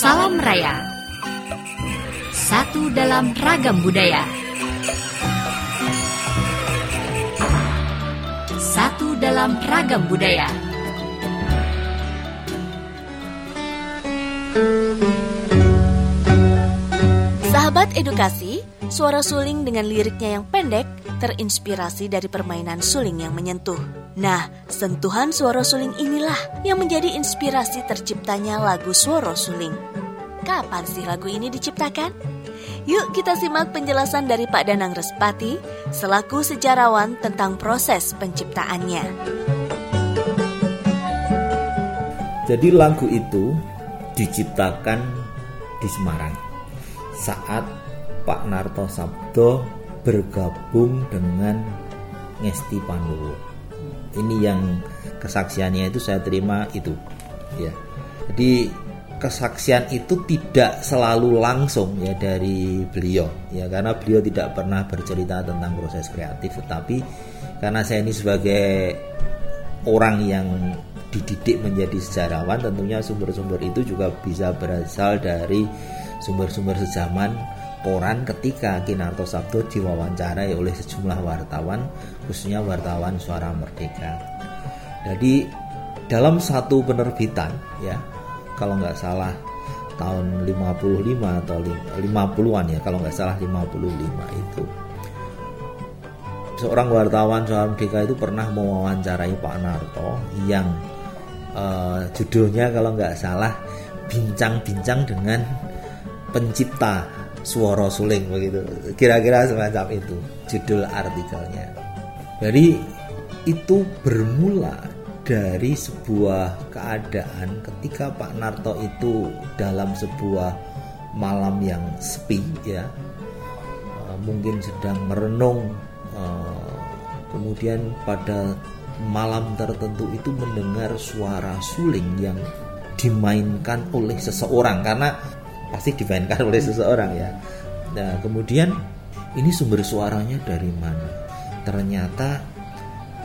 Salam Raya. Satu dalam ragam budaya. Satu dalam ragam budaya. Sahabat edukasi, suara suling dengan liriknya yang pendek terinspirasi dari permainan suling yang menyentuh. Nah, sentuhan suara suling inilah yang menjadi inspirasi terciptanya lagu Suara Suling. Kapan sih lagu ini diciptakan? Yuk kita simak penjelasan dari Pak Danang Respati selaku sejarawan tentang proses penciptaannya. Jadi lagu itu diciptakan di Semarang saat Pak Narto Sabdo bergabung dengan Ngesti Pandowo. Ini yang kesaksiannya itu saya terima itu, ya. Jadi kesaksian itu tidak selalu langsung ya dari beliau ya karena beliau tidak pernah bercerita tentang proses kreatif tetapi karena saya ini sebagai orang yang dididik menjadi sejarawan tentunya sumber-sumber itu juga bisa berasal dari sumber-sumber sejaman koran ketika Kinarto Sabdo diwawancarai oleh sejumlah wartawan khususnya wartawan Suara Merdeka. Jadi dalam satu penerbitan ya kalau nggak salah tahun 55 atau 50-an ya kalau nggak salah 55 itu seorang wartawan Suara Merdeka itu pernah mewawancarai Pak Narto yang uh, judulnya kalau nggak salah bincang-bincang dengan pencipta suara suling begitu. Kira-kira semacam itu judul artikelnya. Jadi itu bermula dari sebuah keadaan ketika Pak Narto itu dalam sebuah malam yang sepi ya. Uh, mungkin sedang merenung uh, kemudian pada malam tertentu itu mendengar suara suling yang dimainkan oleh seseorang. Karena pasti dimainkan oleh seseorang ya. Nah, kemudian ini sumber suaranya dari mana? Ternyata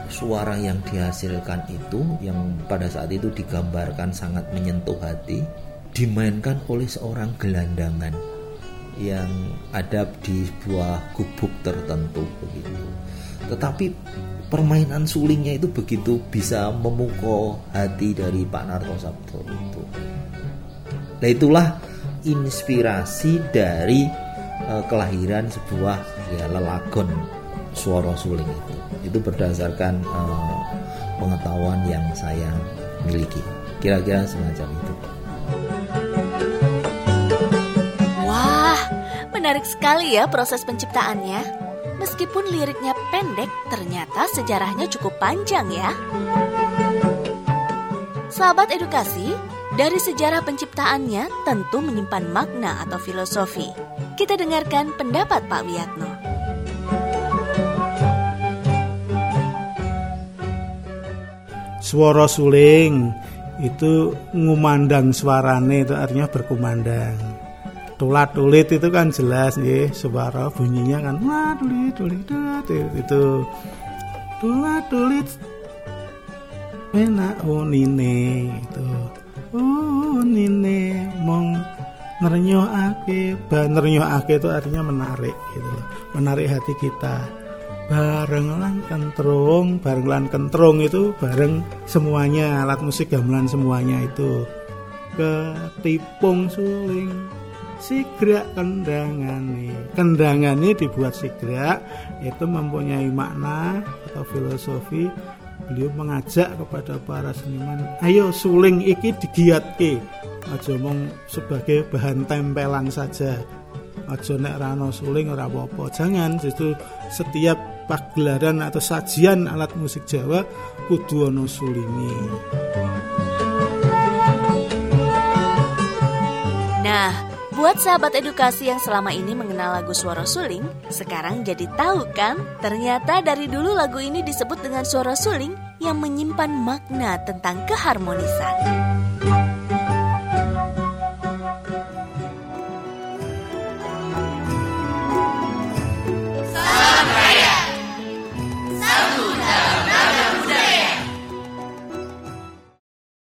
suara yang dihasilkan itu yang pada saat itu digambarkan sangat menyentuh hati dimainkan oleh seorang gelandangan yang ada di sebuah gubuk tertentu begitu. Tetapi permainan sulingnya itu begitu bisa memukau hati dari Pak Narto Sabto itu. Nah itulah inspirasi dari uh, kelahiran sebuah ya lelagon suara suling itu. Itu berdasarkan uh, pengetahuan yang saya miliki. Kira-kira semacam itu. Wah, menarik sekali ya proses penciptaannya. Meskipun liriknya pendek, ternyata sejarahnya cukup panjang ya. Sahabat edukasi, dari sejarah penciptaannya tentu menyimpan makna atau filosofi. Kita dengarkan pendapat Pak Wiyatno. Suara suling itu ngumandang suarane itu artinya berkumandang. Tulat tulit itu kan jelas nih suara bunyinya kan tulit tulit itu tulat tulit enak oh nine itu ake ba ake itu artinya menarik gitu menarik hati kita. Bareng lan kentrung bareng lan kentrung itu bareng semuanya alat musik gamelan semuanya itu. Ketipung suling sigrak kendangan nih kendangan ini dibuat sigrak itu mempunyai makna atau filosofi. Beliau mengajak kepada para seniman ayo suling iki digiatke aja mong sebagai bahan tempelan saja aja nek rano suling ora apa-apa jangan justru setiap pagelaran atau sajian alat musik Jawa kudu ana sulingi Nah, Buat sahabat edukasi yang selama ini mengenal lagu Suara Suling, sekarang jadi tahu kan? Ternyata dari dulu lagu ini disebut dengan suara suling yang menyimpan makna tentang keharmonisan.